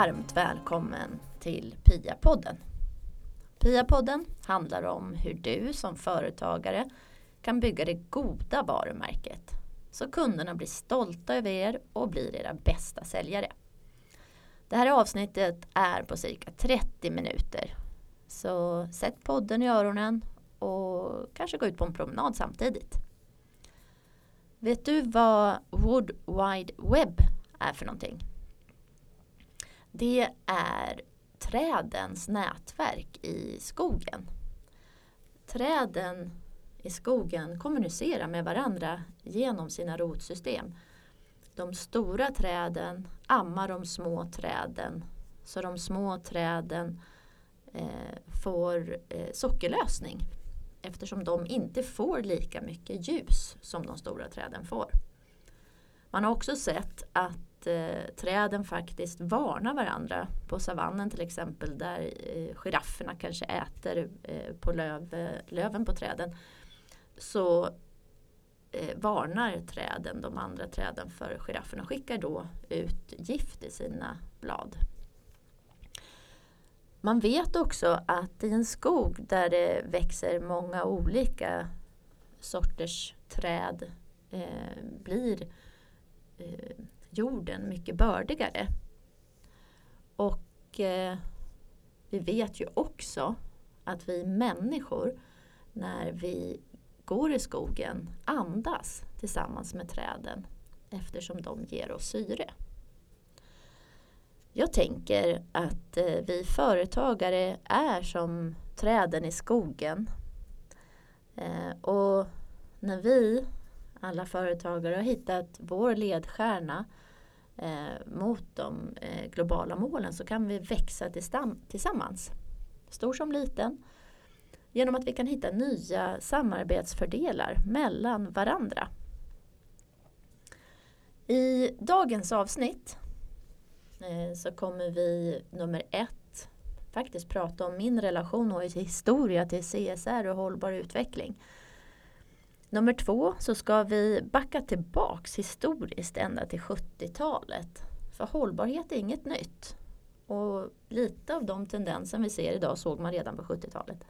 varmt välkommen till PIA-podden. PIA-podden handlar om hur du som företagare kan bygga det goda varumärket så kunderna blir stolta över er och blir era bästa säljare. Det här avsnittet är på cirka 30 minuter. Så sätt podden i öronen och kanske gå ut på en promenad samtidigt. Vet du vad Wood Wide Web är för någonting? Det är trädens nätverk i skogen. Träden i skogen kommunicerar med varandra genom sina rotsystem. De stora träden ammar de små träden så de små träden eh, får eh, sockerlösning eftersom de inte får lika mycket ljus som de stora träden får. Man har också sett att eh, träden faktiskt varnar varandra på savannen till exempel där eh, girafferna kanske äter eh, på löv, eh, löven på träden. Så eh, varnar träden de andra träden för girafferna skickar då ut gift i sina blad. Man vet också att i en skog där det växer många olika sorters träd eh, blir eh, jorden mycket bördigare. Och eh, vi vet ju också att vi människor när vi går i skogen andas tillsammans med träden eftersom de ger oss syre. Jag tänker att eh, vi företagare är som träden i skogen. Eh, och när vi, alla företagare, har hittat vår ledstjärna eh, mot de eh, globala målen så kan vi växa tillsammans. Stor som liten. Genom att vi kan hitta nya samarbetsfördelar mellan varandra. I dagens avsnitt Eh, så kommer vi nummer ett faktiskt prata om min relation och historia till CSR och hållbar utveckling. Nummer två så ska vi backa tillbaks historiskt ända till 70-talet. För hållbarhet är inget nytt. Och lite av de tendenser vi ser idag såg man redan på 70-talet.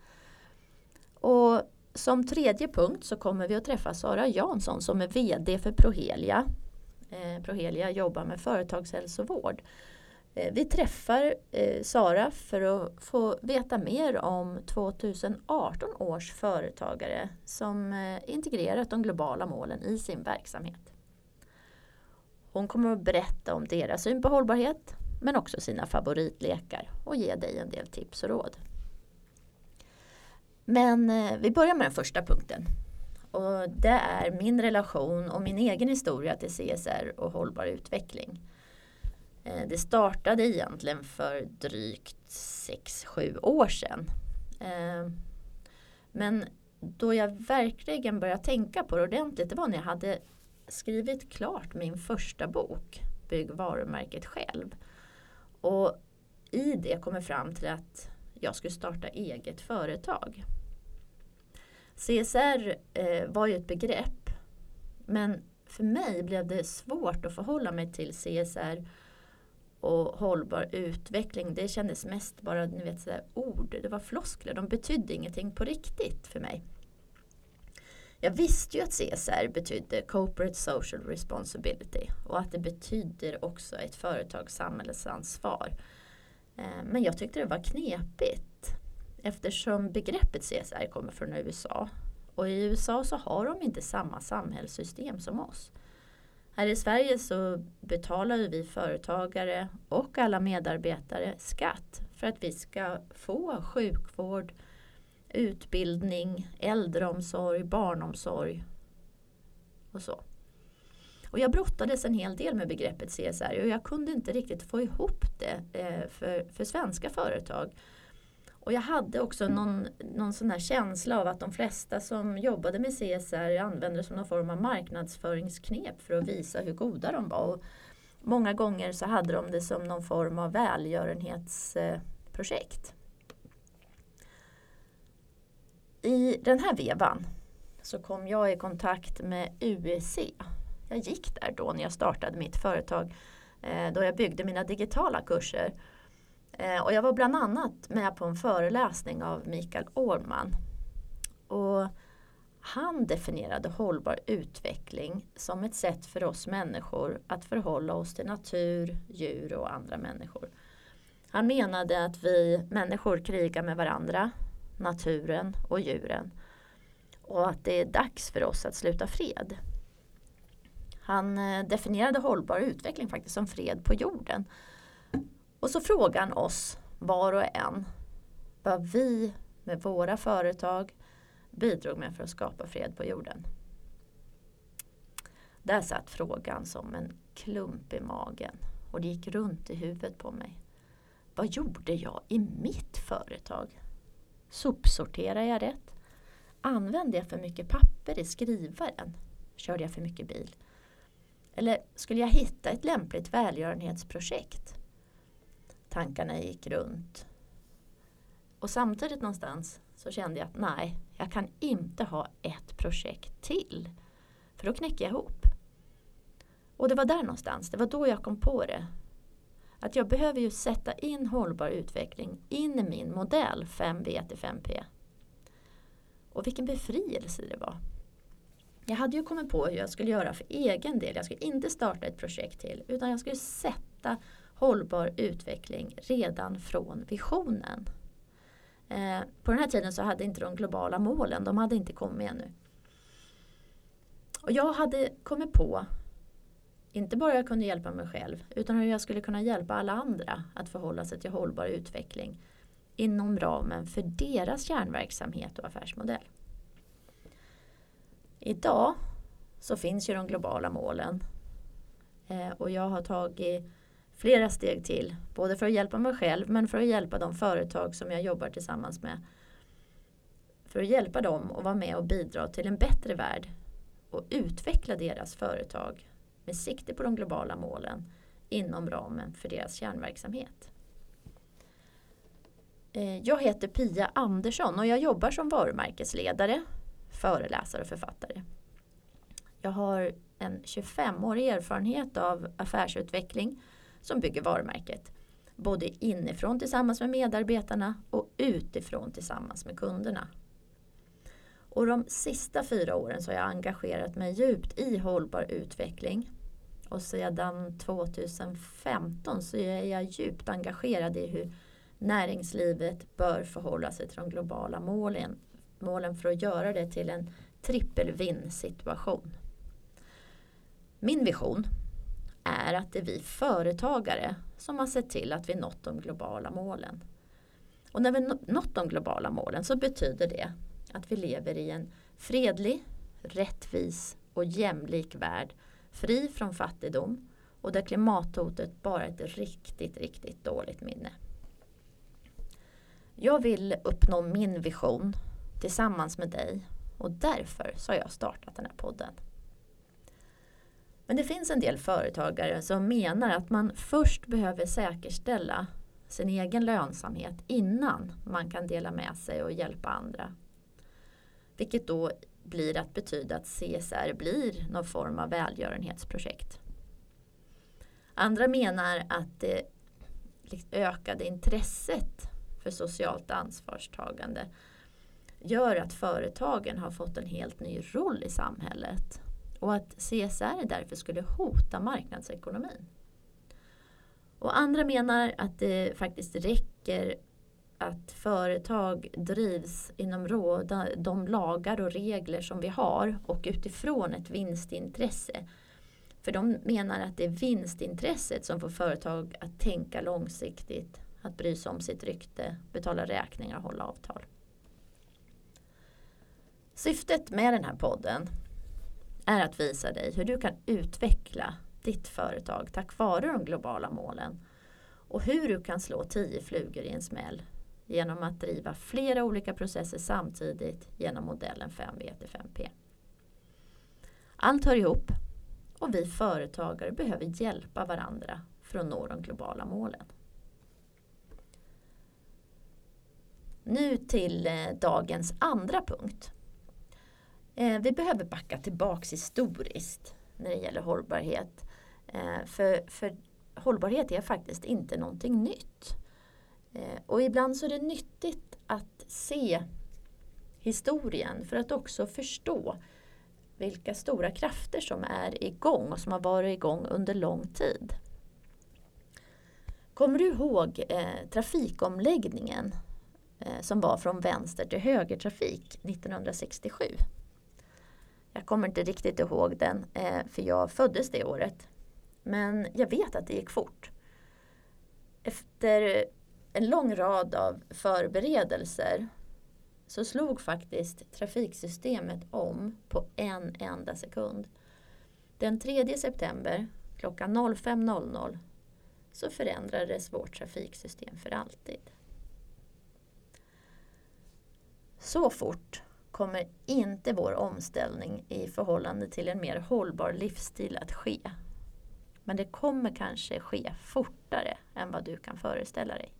Och som tredje punkt så kommer vi att träffa Sara Jansson som är VD för Prohelia eh, Prohelia jobbar med företagshälsovård. Eh, vi träffar eh, Sara för att få veta mer om 2018 års företagare som eh, integrerat de globala målen i sin verksamhet. Hon kommer att berätta om deras syn på hållbarhet men också sina favoritlekar och ge dig en del tips och råd. Men vi börjar med den första punkten. Och det är min relation och min egen historia till CSR och hållbar utveckling. Eh, det startade egentligen för drygt 6-7 år sedan. Eh, men då jag verkligen började tänka på det ordentligt det var när jag hade skrivit klart min första bok Bygg varumärket själv. Och i det kom jag fram till att jag skulle starta eget företag. CSR eh, var ju ett begrepp men för mig blev det svårt att förhålla mig till CSR och hållbar utveckling. Det kändes mest bara ni vet, sådär, ord, det var floskler, de betydde ingenting på riktigt för mig. Jag visste ju att CSR betydde Corporate Social Responsibility och att det betyder också ett företags samhällsansvar. Eh, men jag tyckte det var knepigt eftersom begreppet CSR kommer från USA. Och i USA så har de inte samma samhällssystem som oss. Här i Sverige så betalar vi företagare och alla medarbetare skatt för att vi ska få sjukvård, utbildning, äldreomsorg, barnomsorg och så. Och jag brottades en hel del med begreppet CSR och jag kunde inte riktigt få ihop det eh, för, för svenska företag. Och jag hade också någon, någon sån här känsla av att de flesta som jobbade med CSR använde det som någon form av marknadsföringsknep för att visa hur goda de var. Och många gånger så hade de det som någon form av välgörenhetsprojekt. I den här vevan så kom jag i kontakt med UEC. Jag gick där då när jag startade mitt företag eh, då jag byggde mina digitala kurser. Eh, och jag var bland annat med på en föreläsning av Mikael Åhlman. Och han definierade hållbar utveckling som ett sätt för oss människor att förhålla oss till natur, djur och andra människor. Han menade att vi människor krigar med varandra, naturen och djuren. Och att det är dags för oss att sluta fred. Han eh, definierade hållbar utveckling faktiskt som fred på jorden. Och så frågar han oss var och en vad vi med våra företag bidrog med för att skapa fred på jorden. Där satt frågan som en klump i magen och det gick runt i huvudet på mig. Vad gjorde jag i mitt företag? Sopsorterade jag rätt? Använde jag för mycket papper i skrivaren? Körde jag för mycket bil? Eller skulle jag hitta ett lämpligt välgörenhetsprojekt? Tankarna gick runt. Och samtidigt någonstans så kände jag att nej, jag kan inte ha ett projekt till. För då knäcker jag ihop. Och det var där någonstans, det var då jag kom på det. Att jag behöver ju sätta in hållbar utveckling in i min modell 5V till 5P. Och vilken befrielse det var. Jag hade ju kommit på hur jag skulle göra för egen del. Jag skulle inte starta ett projekt till utan jag skulle sätta hållbar utveckling redan från visionen. Eh, på den här tiden så hade inte de globala målen, de hade inte kommit ännu. Och jag hade kommit på, inte bara jag kunde hjälpa mig själv, utan hur jag skulle kunna hjälpa alla andra att förhålla sig till hållbar utveckling inom ramen för deras kärnverksamhet och affärsmodell. Idag så finns ju de globala målen eh, och jag har tagit flera steg till. Både för att hjälpa mig själv men för att hjälpa de företag som jag jobbar tillsammans med. För att hjälpa dem att vara med och bidra till en bättre värld och utveckla deras företag med sikte på de globala målen inom ramen för deras kärnverksamhet. Eh, jag heter Pia Andersson och jag jobbar som varumärkesledare, föreläsare och författare. Jag har en 25-årig erfarenhet av affärsutveckling som bygger varumärket. Både inifrån tillsammans med medarbetarna och utifrån tillsammans med kunderna. Och de sista fyra åren så har jag engagerat mig djupt i hållbar utveckling. Och sedan 2015 så är jag djupt engagerad i hur näringslivet bör förhålla sig till de globala målen, målen för att göra det till en trippel situation. Min vision är att det är vi företagare som har sett till att vi nått de globala målen. Och när vi nått de globala målen så betyder det att vi lever i en fredlig, rättvis och jämlik värld fri från fattigdom och där klimathotet bara är ett riktigt, riktigt dåligt minne. Jag vill uppnå min vision tillsammans med dig och därför så har jag startat den här podden. Men det finns en del företagare som menar att man först behöver säkerställa sin egen lönsamhet innan man kan dela med sig och hjälpa andra. Vilket då blir att betyda att CSR blir någon form av välgörenhetsprojekt. Andra menar att det ökade intresset för socialt ansvarstagande gör att företagen har fått en helt ny roll i samhället och att CSR därför skulle hota marknadsekonomin. Och andra menar att det faktiskt räcker att företag drivs inom råda, de lagar och regler som vi har och utifrån ett vinstintresse. För de menar att det är vinstintresset som får företag att tänka långsiktigt, att bry sig om sitt rykte, betala räkningar och hålla avtal. Syftet med den här podden är att visa dig hur du kan utveckla ditt företag tack vare de globala målen. Och hur du kan slå tio flugor i en smäll genom att driva flera olika processer samtidigt genom modellen 5V till 5P. Allt hör ihop och vi företagare behöver hjälpa varandra för att nå de globala målen. Nu till eh, dagens andra punkt. Eh, vi behöver backa tillbaks historiskt när det gäller hållbarhet. Eh, för, för hållbarhet är faktiskt inte någonting nytt. Eh, och ibland så är det nyttigt att se historien för att också förstå vilka stora krafter som är igång och som har varit igång under lång tid. Kommer du ihåg eh, trafikomläggningen eh, som var från vänster till högertrafik 1967? Jag kommer inte riktigt ihåg den eh, för jag föddes det året. Men jag vet att det gick fort. Efter en lång rad av förberedelser så slog faktiskt trafiksystemet om på en enda sekund. Den 3 september klockan 05.00 så förändrades vårt trafiksystem för alltid. Så fort kommer inte vår omställning i förhållande till en mer hållbar livsstil att ske. Men det kommer kanske ske fortare än vad du kan föreställa dig.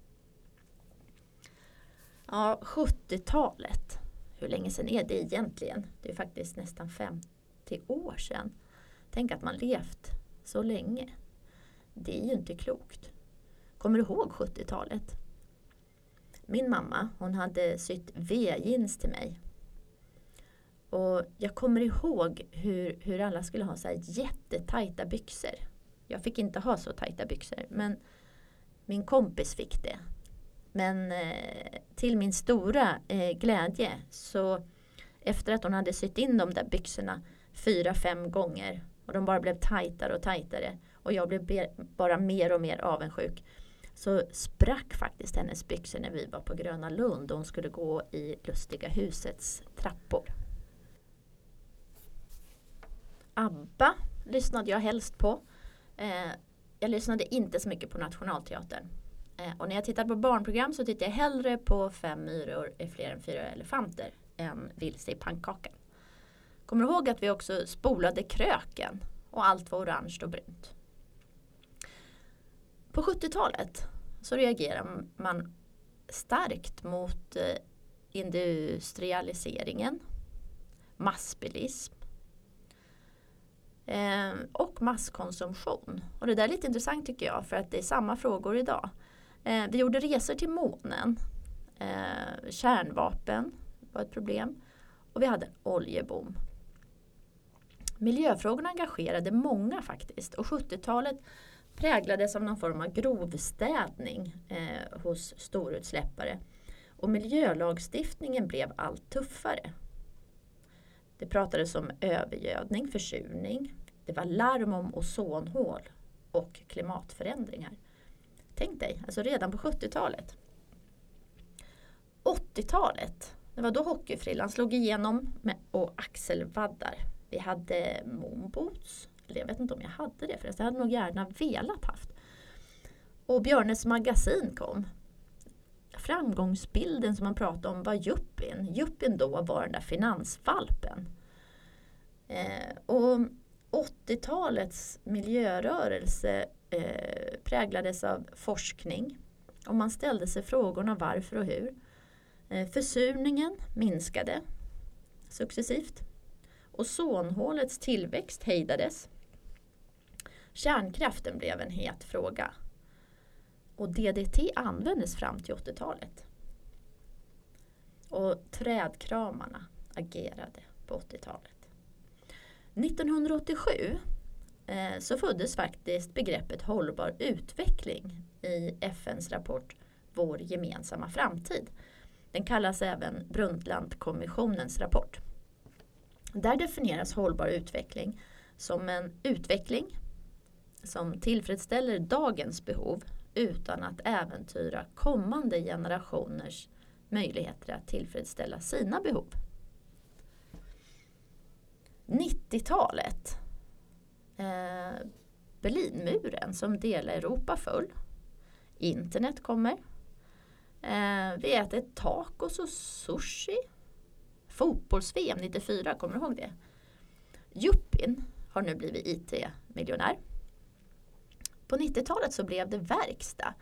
Ja, 70-talet. Hur länge sedan är det egentligen? Det är faktiskt nästan 50 år sedan. Tänk att man levt så länge. Det är ju inte klokt. Kommer du ihåg 70-talet? Min mamma hon hade sytt V-jeans till mig. Och jag kommer ihåg hur, hur alla skulle ha så här jättetajta byxor. Jag fick inte ha så tajta byxor men min kompis fick det. Men eh, till min stora eh, glädje så efter att hon hade sytt in de där byxorna fyra, fem gånger och de bara blev tajtare och tajtare och jag blev bara mer och mer avundsjuk så sprack faktiskt hennes byxor när vi var på Gröna Lund och hon skulle gå i Lustiga husets trappor. ABBA lyssnade jag helst på. Eh, jag lyssnade inte så mycket på Nationalteatern. Eh, och när jag tittade på barnprogram så tittade jag hellre på Fem myror är fler än fyra elefanter än Vilse i pannkakan. Kommer du ihåg att vi också spolade kröken och allt var orange och brunt. På 70-talet så reagerar man starkt mot eh, industrialiseringen, massbilism eh, och masskonsumtion. Och det där är lite intressant tycker jag för att det är samma frågor idag. Eh, vi gjorde resor till månen. Ehm, kärnvapen var ett problem. Och vi hade en oljeboom. Miljöfrågorna engagerade många faktiskt och 70-talet präglades av någon form av grovstädning eh, hos storutsläppare. Och miljölagstiftningen blev allt tuffare. Det pratades om övergödning, försurning. Det var larm om ozonhål och klimatförändringar. Tänk dig, alltså redan på 70-talet. 80-talet, det var då hockeyfrillan slog igenom med, och axelvaddar. Vi hade moonboots, eller jag vet inte om jag hade det förresten, jag hade nog gärna velat haft. Och Björnes magasin kom. Framgångsbilden som man pratade om var Juppin. Juppin då var den där finansvalpen. Eh, och 80-talets miljörörelse eh, präglades av forskning. Och man ställde sig frågorna varför och hur. Eh, försurningen minskade successivt. Ozonhålets tillväxt hejdades. Kärnkraften blev en het fråga. Och DDT användes fram till 80-talet. Och trädkramarna agerade på 80-talet. 1987 eh, så föddes faktiskt begreppet hållbar utveckling i FNs rapport Vår gemensamma framtid. Den kallas även Brundtlandkommissionens rapport. Där definieras hållbar utveckling som en utveckling som tillfredsställer dagens behov utan att äventyra kommande generationers möjligheter att tillfredsställa sina behov. 90-talet. Eh, Berlinmuren som delar Europa föll. Internet kommer. Eh, vi äter tacos och sushi. Fotbolls-VM 94, kommer du ihåg det? Juppin har nu blivit IT-miljonär. På 90-talet så blev det verkstad.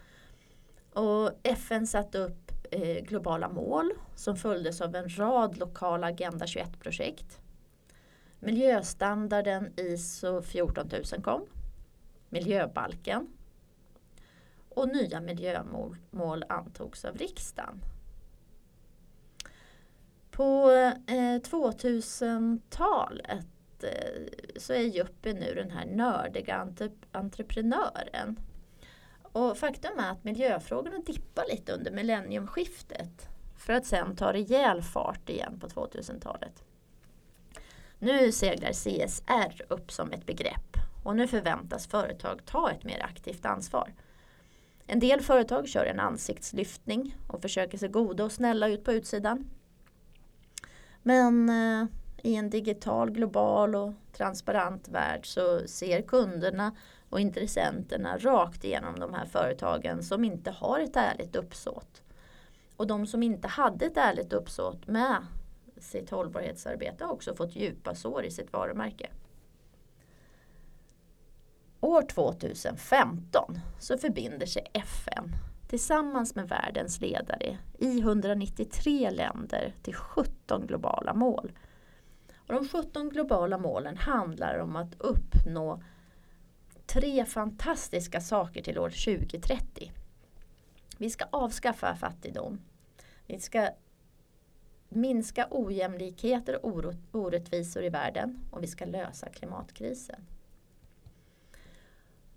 Och FN satte upp eh, globala mål som följdes av en rad lokala Agenda 21-projekt. Miljöstandarden ISO 14000 kom. Miljöbalken och nya miljömål antogs av riksdagen. På eh, 2000-talet eh, så är Juppie nu den här nördiga entreprenören. Och faktum är att miljöfrågorna dippar lite under millenniumskiftet för att sen ta rejäl fart igen på 2000-talet. Nu seglar CSR upp som ett begrepp och nu förväntas företag ta ett mer aktivt ansvar. En del företag kör en ansiktslyftning och försöker se goda och snälla ut på utsidan. Men eh, i en digital, global och transparent värld så ser kunderna och intressenterna rakt igenom de här företagen som inte har ett ärligt uppsåt. Och de som inte hade ett ärligt uppsåt med sitt hållbarhetsarbete har också fått djupa sår i sitt varumärke. År 2015 så förbinder sig FN tillsammans med världens ledare i 193 länder till 17 globala mål. Och de 17 globala målen handlar om att uppnå tre fantastiska saker till år 2030. Vi ska avskaffa fattigdom. Vi ska minska ojämlikheter och orättvisor i världen och vi ska lösa klimatkrisen.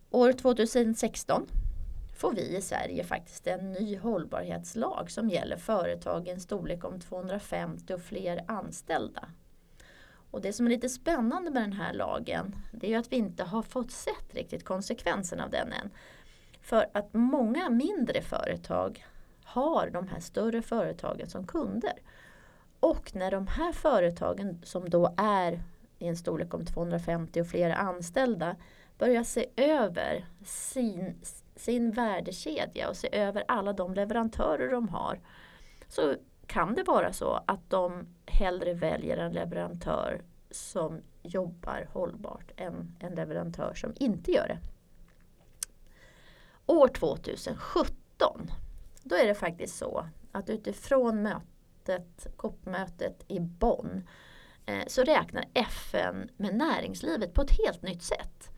År 2016 får vi i Sverige faktiskt en ny hållbarhetslag som gäller företagen storlek om 250 och fler anställda. Och det som är lite spännande med den här lagen det är att vi inte har fått sett riktigt konsekvenserna av den än. För att många mindre företag har de här större företagen som kunder. Och när de här företagen som då är i en storlek om 250 och fler anställda börjar se över sin, sin värdekedja och se över alla de leverantörer de har. Så kan det vara så att de hellre väljer en leverantör som jobbar hållbart än en leverantör som inte gör det. År 2017 då är det faktiskt så att utifrån mötet, COP-mötet i Bonn eh, så räknar FN med näringslivet på ett helt nytt sätt.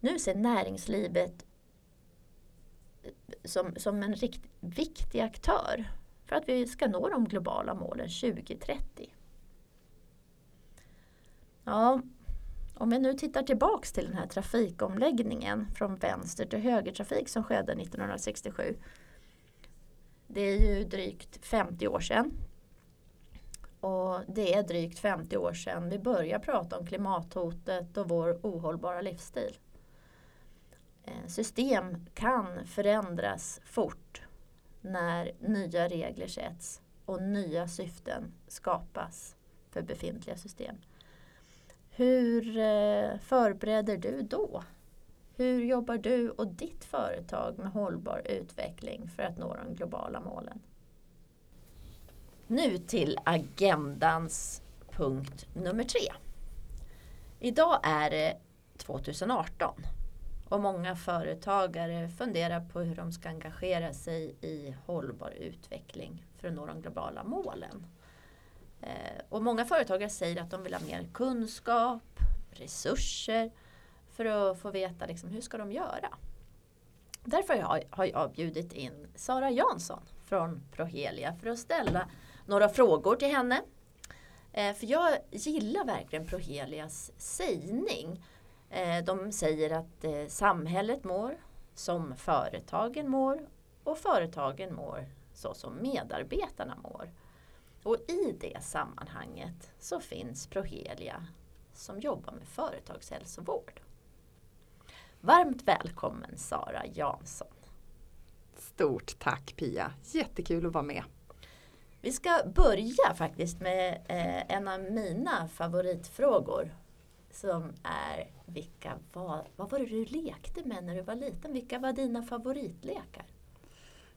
Nu ser näringslivet eh, som, som en rikt, viktig aktör för att vi ska nå de globala målen 2030. Ja, om vi nu tittar tillbaks till den här trafikomläggningen från vänster till högertrafik som skedde 1967. Det är ju drygt 50 år sedan. Och det är drygt 50 år sedan vi började prata om klimathotet och vår ohållbara livsstil. Eh, system kan förändras fort när nya regler sätts och nya syften skapas för befintliga system. Hur eh, förbereder du då? Hur jobbar du och ditt företag med hållbar utveckling för att nå de globala målen? Nu till agendans punkt nummer tre. Idag är det 2018 och många företagare funderar på hur de ska engagera sig i hållbar utveckling för att nå de globala målen. Eh, och många företagare säger att de vill ha mer kunskap, resurser för att få veta liksom, hur ska de göra. Därför har jag bjudit in Sara Jansson från Prohelia för att ställa några frågor till henne. Eh, för jag gillar verkligen Prohelias sägning Eh, de säger att eh, samhället mår som företagen mår och företagen mår så som medarbetarna mår. Och i det sammanhanget så finns Prohelia som jobbar med företagshälsovård. Varmt välkommen Sara Jansson. Stort tack Pia, jättekul att vara med. Vi ska börja faktiskt med eh, en av mina favoritfrågor som är vilka var, vad var det du lekte med när du var liten? Vilka var dina favoritlekar?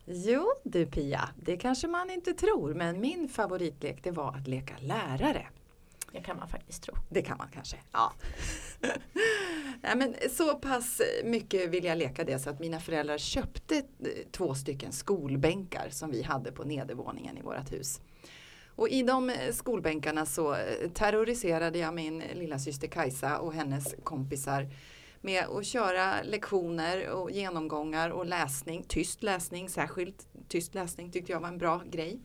Jo du Pia, det kanske man inte tror men min favoritlek det var att leka lärare. Det kan man faktiskt tro. Det kan man kanske, ja. Nej, men så pass mycket vill jag leka det så att mina föräldrar köpte eh, två stycken skolbänkar som vi hade på nedervåningen i vårt hus. Och i de eh, skolbänkarna så eh, terroriserade jag min lilla syster Kajsa och hennes kompisar med att köra lektioner och genomgångar och läsning, tyst läsning särskilt. Tyst läsning tyckte jag var en bra grej.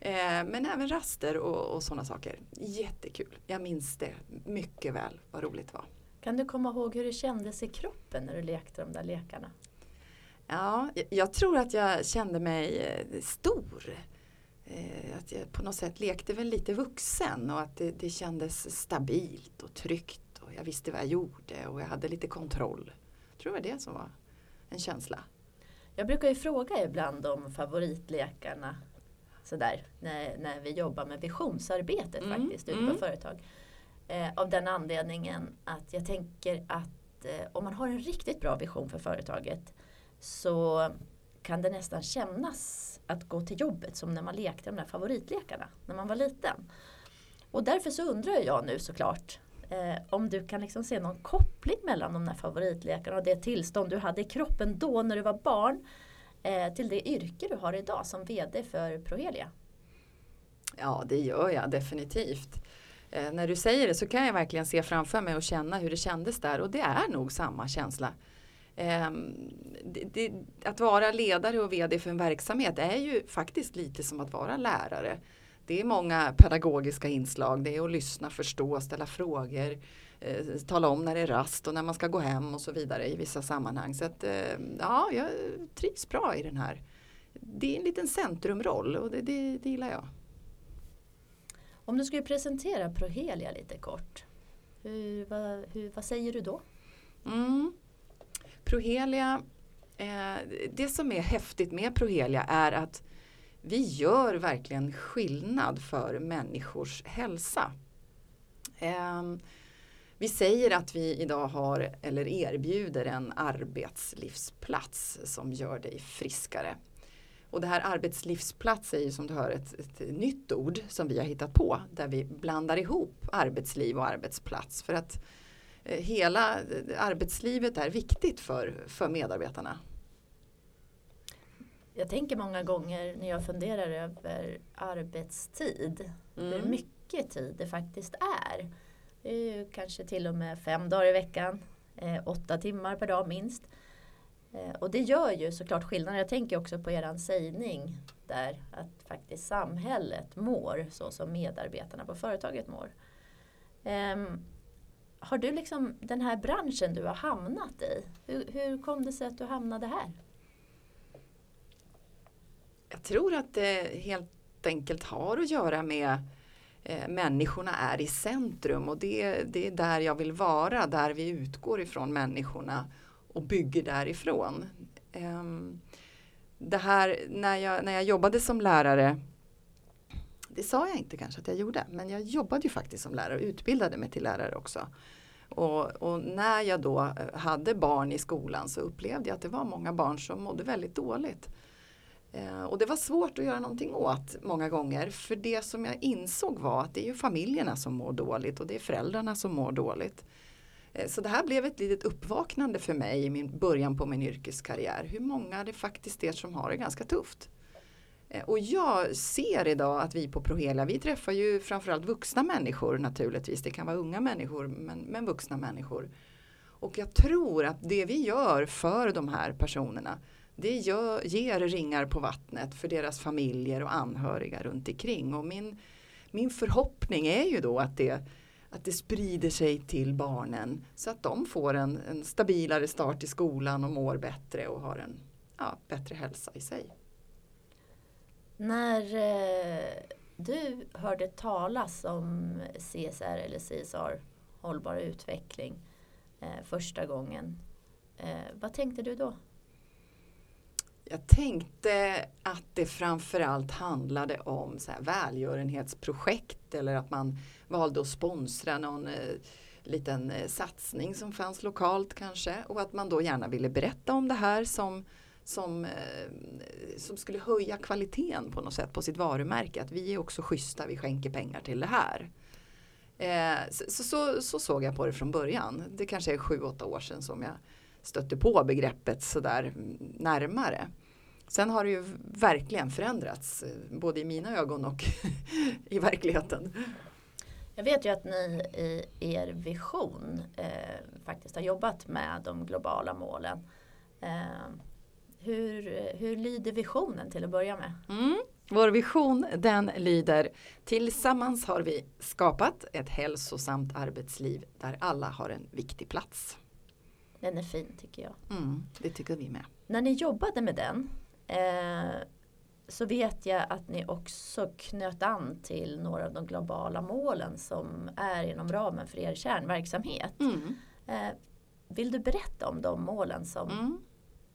Eh, men även raster och, och sådana saker. Jättekul. Jag minns det mycket väl vad roligt det var. Kan du komma ihåg hur det kändes i kroppen när du lekte de där lekarna? Ja, jag tror att jag kände mig eh, stor. Eh, att jag på något sätt lekte väl lite vuxen och att det, det kändes stabilt och tryggt och jag visste vad jag gjorde och jag hade lite kontroll. Jag tror det var det som var en känsla. Jag brukar ju fråga ibland om favoritlekarna sådär när, när vi jobbar med visionsarbetet mm, faktiskt ute mm. på företag. Eh, av den anledningen att jag tänker att eh, om man har en riktigt bra vision för företaget så kan det nästan kännas att gå till jobbet som när man lekte de där favoritlekarna när man var liten. Och därför så undrar jag nu såklart eh, om du kan liksom se någon koppling mellan de där favoritlekarna och det tillstånd du hade i kroppen då när du var barn Eh, till det yrke du har idag som VD för Prohelia. Ja det gör jag definitivt. Eh, när du säger det så kan jag verkligen se framför mig och känna hur det kändes där och det är nog samma känsla. Eh, det, det, att vara ledare och VD för en verksamhet är ju faktiskt lite som att vara lärare. Det är många pedagogiska inslag. Det är att lyssna, förstå, ställa frågor, eh, tala om när det är rast och när man ska gå hem och så vidare i vissa sammanhang. Så att, eh, ja, jag trivs bra i den här. Det är en liten centrumroll och det, det, det gillar jag. Om du skulle presentera Prohelia lite kort, hur, vad, hur, vad säger du då? Mm. Prohelia, eh, det som är häftigt med Prohelia är att vi gör verkligen skillnad för människors hälsa. Eh, vi säger att vi idag har eller erbjuder en arbetslivsplats som gör dig friskare. Och det här arbetslivsplats är ju som du hör ett, ett, nytt ord som vi har hittat på där vi blandar ihop arbetsliv och arbetsplats. För att Eh, hela arbetslivet är viktigt för, för medarbetarna. Jag tänker många gånger när jag funderar över arbetstid, mm. hur mycket tid det faktiskt är. Det är ju kanske till och med fem dagar i veckan, eh, åtta timmar per dag minst. Eh, och det gör ju såklart skillnad. Jag tänker också på eran sägning där att faktiskt samhället mår så som medarbetarna på företaget mår. Eh, har du liksom den här branschen du har hamnat i? Hur, hur kom det sig att du hamnade här? Jag tror att det helt enkelt har att göra med eh, människorna är i centrum och det, det är där jag vill vara, där vi utgår ifrån människorna och bygger därifrån. Eh, det här när jag, när jag jobbade som lärare det sa jag inte kanske att jag gjorde, men jag jobbade ju faktiskt som lärare och utbildade mig till lärare också. Och, och, när jag då hade barn i skolan så upplevde jag att det var många barn som mådde väldigt dåligt. Eh, och det var svårt att göra någonting åt många gånger. För det som jag insåg var att det är ju familjerna som mår dåligt och det är föräldrarna som mår dåligt. Eh, så det här blev ett litet uppvaknande för mig i min början på min yrkeskarriär. Hur många det faktiskt är som har det ganska tufft. Eh, och jag ser idag att vi på Prohelia, vi träffar ju framförallt vuxna människor naturligtvis. Det kan vara unga människor men, men vuxna människor. Och jag tror att det vi gör för de här personerna det gör, ger ringar på vattnet för deras familjer och anhöriga runt omkring. Och min, min förhoppning är ju då att det, att det sprider sig till barnen så att de får en, en stabilare start i skolan och mår bättre och har en ja, bättre hälsa i sig. När eh, du hörde talas om CSR eller CSR, hållbar utveckling, eh, första gången, eh, vad tänkte du då? Jag tänkte att det framförallt handlade om så här välgörenhetsprojekt eller att man valde att sponsra någon eh, liten eh, satsning som fanns lokalt kanske och att man då gärna ville berätta om det här som som, eh, som skulle höja kvaliteten på något sätt på sitt varumärke. Att vi är också schyssta, vi skänker pengar till det här. Eh, så, så, så, såg jag på det från början. Det kanske är sju, åtta år sedan som jag stötte på begreppet sådär närmare. Sen har det ju verkligen förändrats, eh, både i mina ögon och i verkligheten. Jag vet ju att ni i er vision eh, faktiskt har jobbat med de globala målen. Eh, hur, hur lyder visionen till att börja med? Mm. Vår vision den lyder Tillsammans har vi skapat ett hälsosamt arbetsliv där alla har en viktig plats. Den är fin tycker jag. Mm, det tycker vi med. När ni jobbade med den eh, så vet jag att ni också knöt an till några av de globala målen som är inom ramen för er kärnverksamhet. Mm. Eh, vill du berätta om de målen som Mm.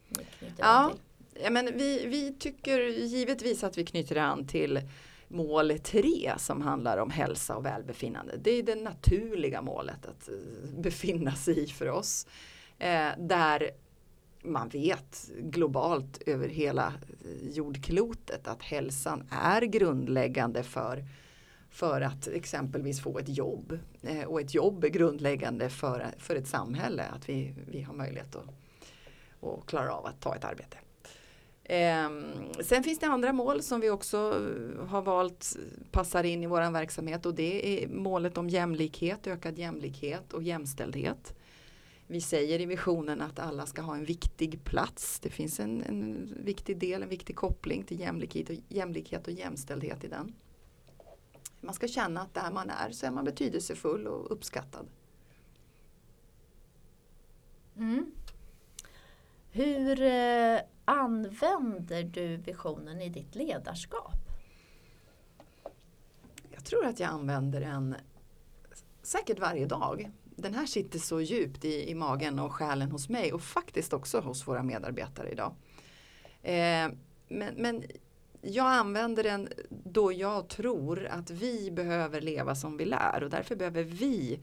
ni knyter Ja. an till? Ja, men vi, vi tycker givetvis att vi knyter an till mål 3 som handlar om hälsa och välbefinnande. Det är det naturliga målet att eh, befinna sig i för oss. Eh, där man vet globalt över hela jordklotet att hälsan är grundläggande för, för att exempelvis få ett jobb. Eh, och ett jobb är grundläggande för, för ett samhälle, att vi, vi har möjlighet att, att klara av att ta ett arbete. Eh, sen finns det andra mål som vi också har valt passar in i vår verksamhet och det är målet om jämlikhet, ökad jämlikhet och jämställdhet. Vi säger i visionen att alla ska ha en viktig plats. Det finns en, en viktig del, en viktig koppling till jämlikhet och, jämlikhet och jämställdhet i den. Man ska känna att där man är så är man betydelsefull och uppskattad. Mm. Hur eh, använder du visionen i ditt ledarskap? Jag tror att jag använder den säkert varje dag. Den här sitter så djupt i, i magen och själen hos mig och faktiskt också hos våra medarbetare idag. Eh, men, men jag använder den då jag tror att vi behöver leva som vi lär och därför behöver vi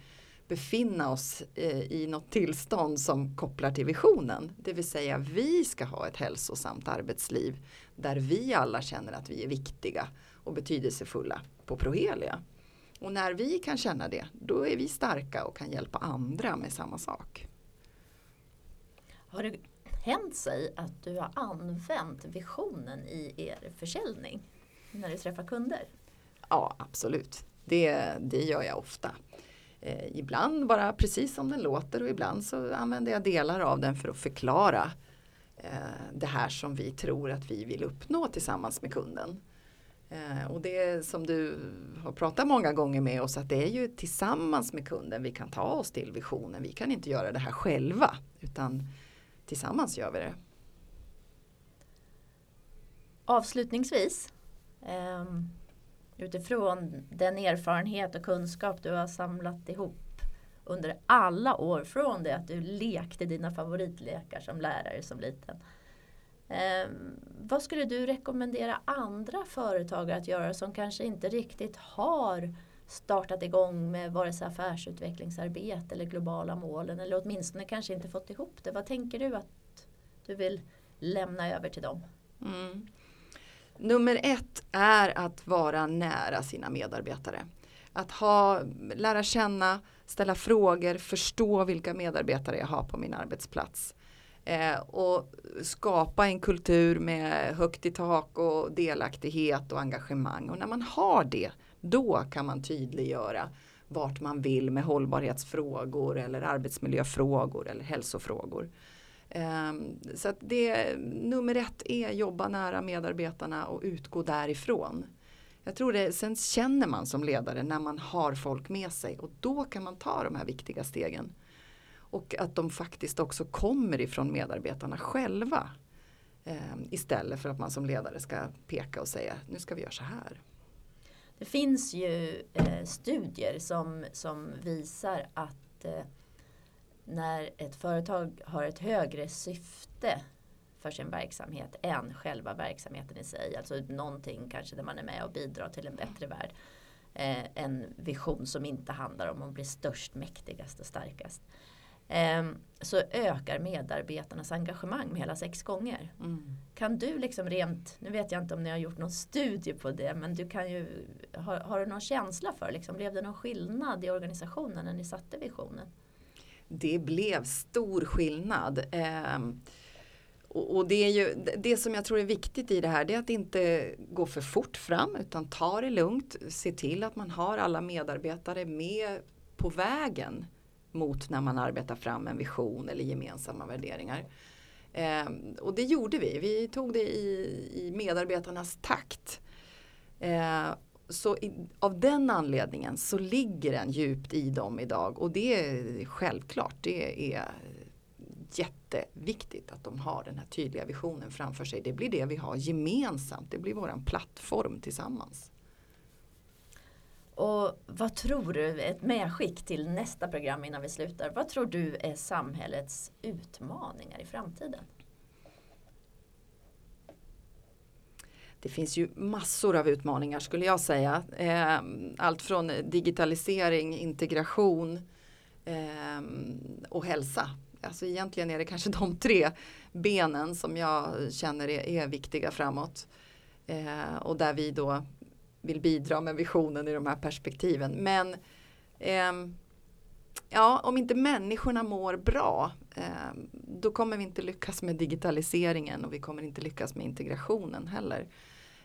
befinna oss eh, i något tillstånd som kopplar till visionen. Det vill säga vi ska ha ett hälsosamt arbetsliv där vi alla känner att vi är viktiga och betydelsefulla på Prohelia. Och när vi kan känna det, då är vi starka och kan hjälpa andra med samma sak. Har det hänt sig att du har använt visionen i er försäljning när du träffar kunder? Ja, absolut. Det, det gör jag ofta. Eh, ibland bara precis som den låter och ibland så använder jag delar av den för att förklara eh, det här som vi tror att vi vill uppnå tillsammans med kunden. Eh, och det som du har pratat många gånger med oss att det är ju tillsammans med kunden vi kan ta oss till visionen. Vi kan inte göra det här själva utan tillsammans gör vi det. Avslutningsvis, ehm, utifrån den erfarenhet och kunskap du har samlat ihop under alla år från det att du lekte dina favoritlekar som lärare som liten. Eh, vad skulle du rekommendera andra företagare att göra som kanske inte riktigt har startat igång med vare sig affärsutvecklingsarbete eller globala målen eller åtminstone kanske inte fått ihop det. Vad tänker du att du vill lämna över till dem? Mm. Nummer ett är att vara nära sina medarbetare. Att ha, lära känna, ställa frågor, förstå vilka medarbetare jag har på min arbetsplats. Eh, och skapa en kultur med högt i tak och delaktighet och engagemang. Och när man har det, då kan man tydliggöra vart man vill med hållbarhetsfrågor eller arbetsmiljöfrågor eller hälsofrågor. Ehm, så att det, nummer ett är jobba nära medarbetarna och utgå därifrån. Jag tror det, sen känner man som ledare när man har folk med sig och då kan man ta de här viktiga stegen. Och att de faktiskt också kommer ifrån medarbetarna själva. Eh, istället för att man som ledare ska peka och säga nu ska vi göra så här. Det finns ju eh, studier som, som visar att eh, när ett företag har ett högre syfte för sin verksamhet än själva verksamheten i sig. Alltså någonting kanske där man är med och bidrar till en bättre värld. Eh, en vision som inte handlar om att bli störst, mäktigast och starkast. Eh, så ökar medarbetarnas engagemang med hela sex gånger. Mm. Kan du liksom rent, nu vet jag inte om ni har gjort någon studie på det, men du kan ju, har, har du någon känsla för, liksom, blev det någon skillnad i organisationen när ni satte visionen? Det blev stor skillnad. Eh, och, och, det är ju det som jag tror är viktigt i det här det är att inte gå för fort fram utan ta det lugnt. Se till att man har alla medarbetare med på vägen mot när man arbetar fram en vision eller gemensamma värderingar. Eh, och det gjorde vi. Vi tog det i, i medarbetarnas takt. Eh, så i, av den anledningen så ligger den djupt i dem idag och det är självklart. Det är jätteviktigt att de har den här tydliga visionen framför sig. Det blir det vi har gemensamt. Det blir våran plattform tillsammans. Och vad tror du, ett medskick till nästa program innan vi slutar. Vad tror du är samhällets utmaningar i framtiden? Det finns ju massor av utmaningar skulle jag säga. Ehm, allt från digitalisering, integration ehm, och hälsa. Alltså egentligen är det kanske de tre benen som jag känner är, viktiga framåt. Ehm, och där vi då vill bidra med visionen i de här perspektiven. Men eh, ja, om inte människorna mår bra eh, då kommer vi inte lyckas med digitaliseringen och vi kommer inte lyckas med integrationen heller.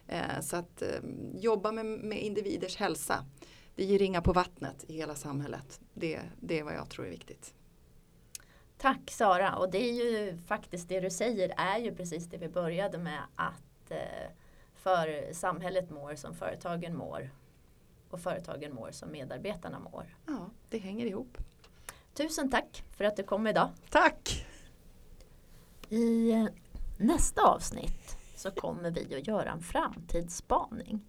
Eh, så att ehm, jobba med, med, individers hälsa. Det ger ringa på vattnet i hela samhället. Det, det är vad jag tror är viktigt. Tack Sara och det är ju faktiskt det du säger är ju precis det vi började med att eh, för samhället mår som företagen mår och företagen mår som medarbetarna mår. Ja, det hänger ihop. Tusen tack för att du kom idag. Tack! I nästa avsnitt så kommer vi att göra en framtidsspaning.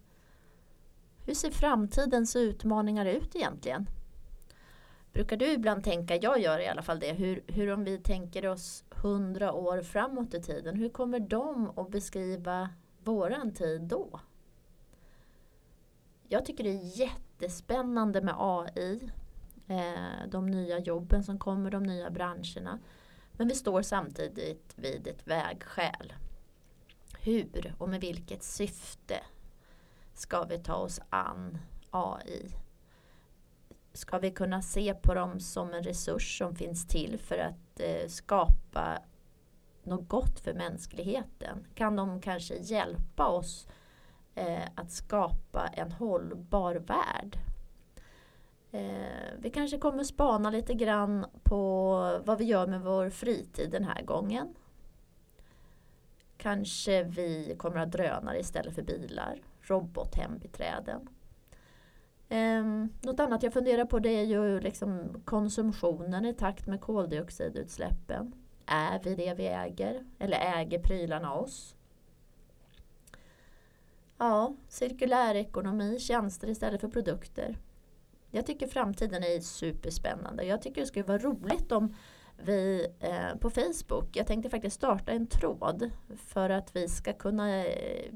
Hur ser framtidens utmaningar ut egentligen? Brukar du ibland tänka, jag gör i alla fall det, hur, hur om vi tänker oss hundra år framåt i tiden, hur kommer de att beskriva våran tid då? Jag tycker det är jättespännande med AI, eh, de nya jobben som kommer, de nya branscherna. Men vi står samtidigt vid ett vägskäl. Hur och med vilket syfte ska vi ta oss an AI? Ska vi kunna se på dem som en resurs som finns till för att eh, skapa något gott för mänskligheten? Kan de kanske hjälpa oss eh, att skapa en hållbar värld? Eh, vi kanske kommer spana lite grann på vad vi gör med vår fritid den här gången. Kanske vi kommer att ha drönare istället för bilar, robothembiträden. Eh, något annat jag funderar på det är ju liksom konsumtionen i takt med koldioxidutsläppen. Är vi det vi äger? Eller äger prylarna oss? Ja, cirkulär ekonomi, tjänster istället för produkter. Jag tycker framtiden är superspännande. Jag tycker det skulle vara roligt om vi eh, på Facebook, jag tänkte faktiskt starta en tråd för att vi ska kunna, eh,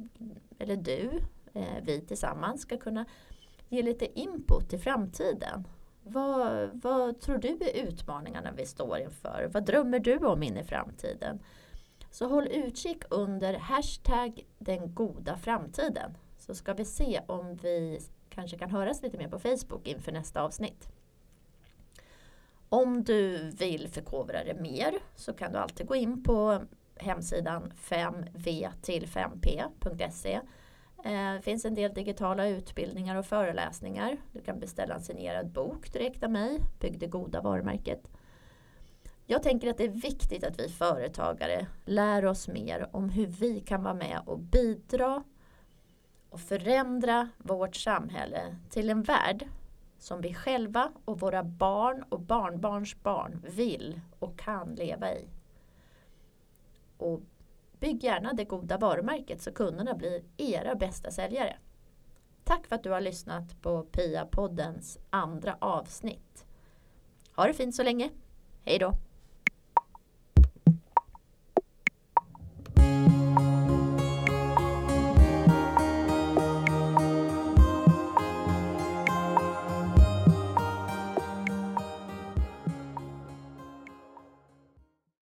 eller du, eh, vi tillsammans ska kunna ge lite input till framtiden. Vad, vad tror du är utmaningarna vi står inför? Vad drömmer du om in i framtiden? Så håll utkik under hashtag den goda framtiden. Så ska vi se om vi kanske kan höras lite mer på Facebook inför nästa avsnitt. Om du vill förkovra dig mer så kan du alltid gå in på hemsidan 5v till 5p.se Eh, det finns en del digitala utbildningar och föreläsningar. Du kan beställa en signerad bok direkt av mig, Bygg det goda varumärket. Jag tänker att det är viktigt att vi företagare lär oss mer om hur vi kan vara med och bidra och förändra vårt samhälle till en värld som vi själva och våra barn och barnbarns barn vill och kan leva i. Och bygg gärna det goda varumärket så kunderna blir era bästa säljare. Tack för att du har lyssnat på Pia-poddens andra avsnitt. Ha det fint så länge. Hej då!